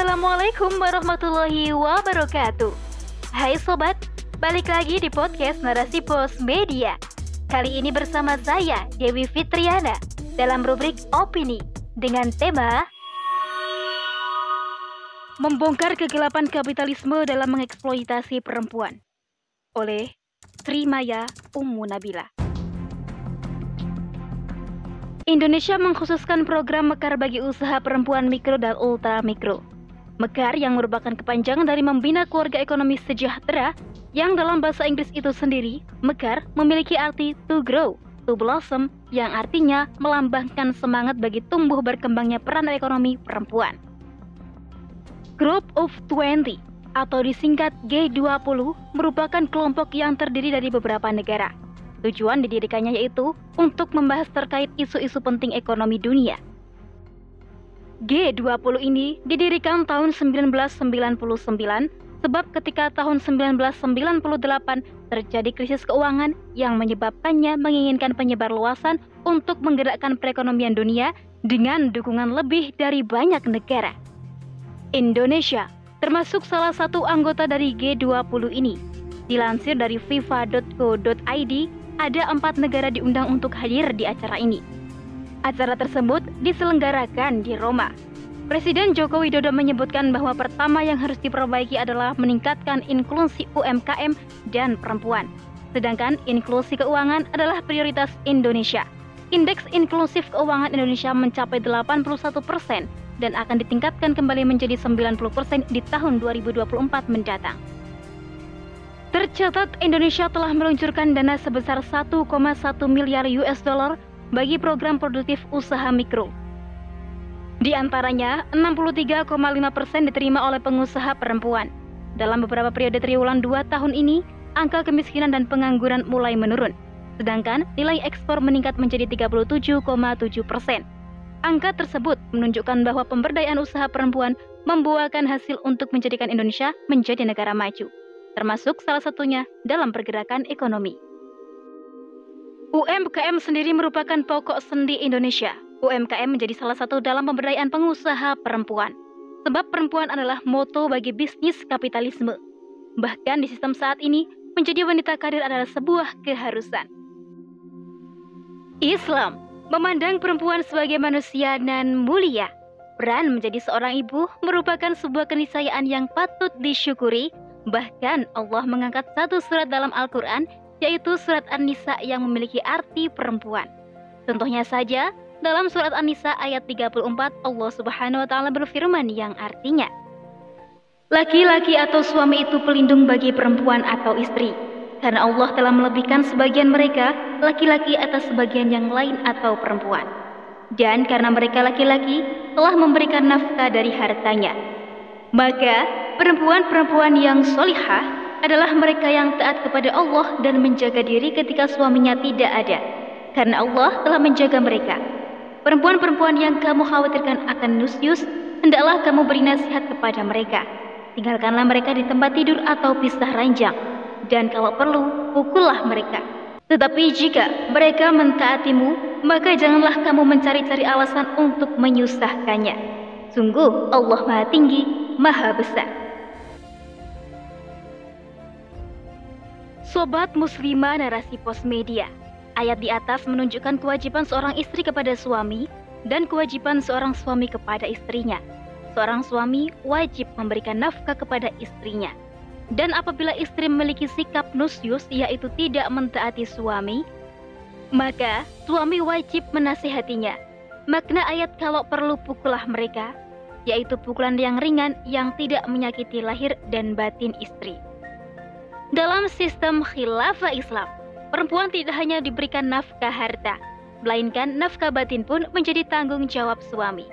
Assalamualaikum warahmatullahi wabarakatuh. Hai sobat, balik lagi di podcast Narasi Pos Media. Kali ini bersama saya Dewi Fitriana dalam rubrik opini dengan tema Membongkar kegelapan kapitalisme dalam mengeksploitasi perempuan oleh Sri Maya Ummu Nabila. Indonesia mengkhususkan program Mekar bagi usaha perempuan mikro dan ultra mikro. Mekar yang merupakan kepanjangan dari membina keluarga ekonomi sejahtera yang dalam bahasa Inggris itu sendiri, Mekar memiliki arti to grow, to blossom yang artinya melambangkan semangat bagi tumbuh berkembangnya peran ekonomi perempuan. Group of 20 atau disingkat G20 merupakan kelompok yang terdiri dari beberapa negara Tujuan didirikannya yaitu untuk membahas terkait isu-isu penting ekonomi dunia. G20 ini didirikan tahun 1999 sebab ketika tahun 1998 terjadi krisis keuangan yang menyebabkannya menginginkan penyebar luasan untuk menggerakkan perekonomian dunia dengan dukungan lebih dari banyak negara. Indonesia termasuk salah satu anggota dari G20 ini. Dilansir dari fifa.co.id, ada empat negara diundang untuk hadir di acara ini. Acara tersebut diselenggarakan di Roma. Presiden Joko Widodo menyebutkan bahwa pertama yang harus diperbaiki adalah meningkatkan inklusi UMKM dan perempuan. Sedangkan inklusi keuangan adalah prioritas Indonesia. Indeks inklusif keuangan Indonesia mencapai 81 persen dan akan ditingkatkan kembali menjadi 90 persen di tahun 2024 mendatang. Tercatat Indonesia telah meluncurkan dana sebesar 1,1 miliar US dollar bagi program produktif usaha mikro. Di antaranya, 63,5 persen diterima oleh pengusaha perempuan. Dalam beberapa periode triwulan dua tahun ini, angka kemiskinan dan pengangguran mulai menurun. Sedangkan nilai ekspor meningkat menjadi 37,7 persen. Angka tersebut menunjukkan bahwa pemberdayaan usaha perempuan membuahkan hasil untuk menjadikan Indonesia menjadi negara maju termasuk salah satunya dalam pergerakan ekonomi. UMKM sendiri merupakan pokok sendi Indonesia. UMKM menjadi salah satu dalam pemberdayaan pengusaha perempuan. Sebab perempuan adalah moto bagi bisnis kapitalisme. Bahkan di sistem saat ini, menjadi wanita karir adalah sebuah keharusan. Islam memandang perempuan sebagai manusia dan mulia. Peran menjadi seorang ibu merupakan sebuah keniscayaan yang patut disyukuri Bahkan Allah mengangkat satu surat dalam Al-Quran, yaitu surat An-Nisa yang memiliki arti perempuan. Contohnya saja, dalam surat An-Nisa ayat 34, Allah Subhanahu wa taala berfirman yang artinya, Laki-laki atau suami itu pelindung bagi perempuan atau istri, karena Allah telah melebihkan sebagian mereka laki-laki atas sebagian yang lain atau perempuan. Dan karena mereka laki-laki telah memberikan nafkah dari hartanya. Maka Perempuan-perempuan yang solihah adalah mereka yang taat kepada Allah dan menjaga diri ketika suaminya tidak ada, karena Allah telah menjaga mereka. Perempuan-perempuan yang kamu khawatirkan akan nusyus, hendaklah kamu beri nasihat kepada mereka. Tinggalkanlah mereka di tempat tidur atau pisah ranjang, dan kalau perlu, pukullah mereka. Tetapi jika mereka mentaatimu, maka janganlah kamu mencari-cari alasan untuk menyusahkannya. Sungguh Allah Maha Tinggi, Maha Besar. Sobat Muslimah Narasi Pos Media, ayat di atas menunjukkan kewajiban seorang istri kepada suami dan kewajiban seorang suami kepada istrinya. Seorang suami wajib memberikan nafkah kepada istrinya. Dan apabila istri memiliki sikap nusyus yaitu tidak mentaati suami, maka suami wajib menasihatinya. Makna ayat kalau perlu pukullah mereka, yaitu pukulan yang ringan yang tidak menyakiti lahir dan batin istri. Dalam sistem khilafah Islam, perempuan tidak hanya diberikan nafkah harta, melainkan nafkah batin pun menjadi tanggung jawab suami.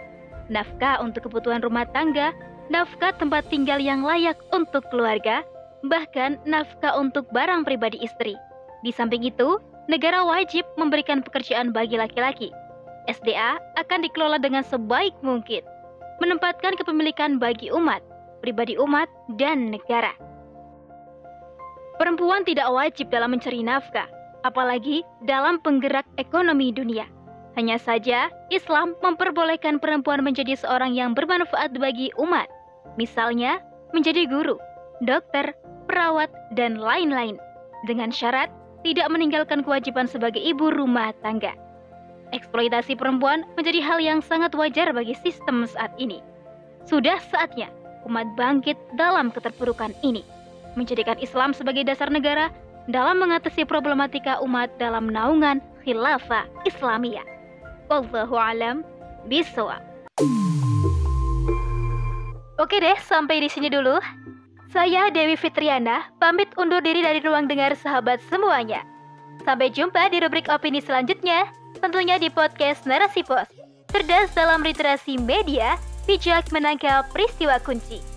Nafkah untuk kebutuhan rumah tangga, nafkah tempat tinggal yang layak untuk keluarga, bahkan nafkah untuk barang pribadi istri. Di samping itu, negara wajib memberikan pekerjaan bagi laki-laki. SDA akan dikelola dengan sebaik mungkin, menempatkan kepemilikan bagi umat, pribadi umat, dan negara. Perempuan tidak wajib dalam mencari nafkah, apalagi dalam penggerak ekonomi dunia. Hanya saja, Islam memperbolehkan perempuan menjadi seorang yang bermanfaat bagi umat. Misalnya, menjadi guru, dokter, perawat, dan lain-lain. Dengan syarat tidak meninggalkan kewajiban sebagai ibu rumah tangga. Eksploitasi perempuan menjadi hal yang sangat wajar bagi sistem saat ini. Sudah saatnya umat bangkit dalam keterpurukan ini, menjadikan Islam sebagai dasar negara dalam mengatasi problematika umat dalam naungan khilafah Islamiyah. Wallahu alam bisawab. Oke deh, sampai di sini dulu. Saya Dewi Fitriana, pamit undur diri dari ruang dengar sahabat semuanya. Sampai jumpa di rubrik opini selanjutnya, tentunya di podcast Narasi Pos. Cerdas dalam literasi media, bijak menangkap peristiwa kunci.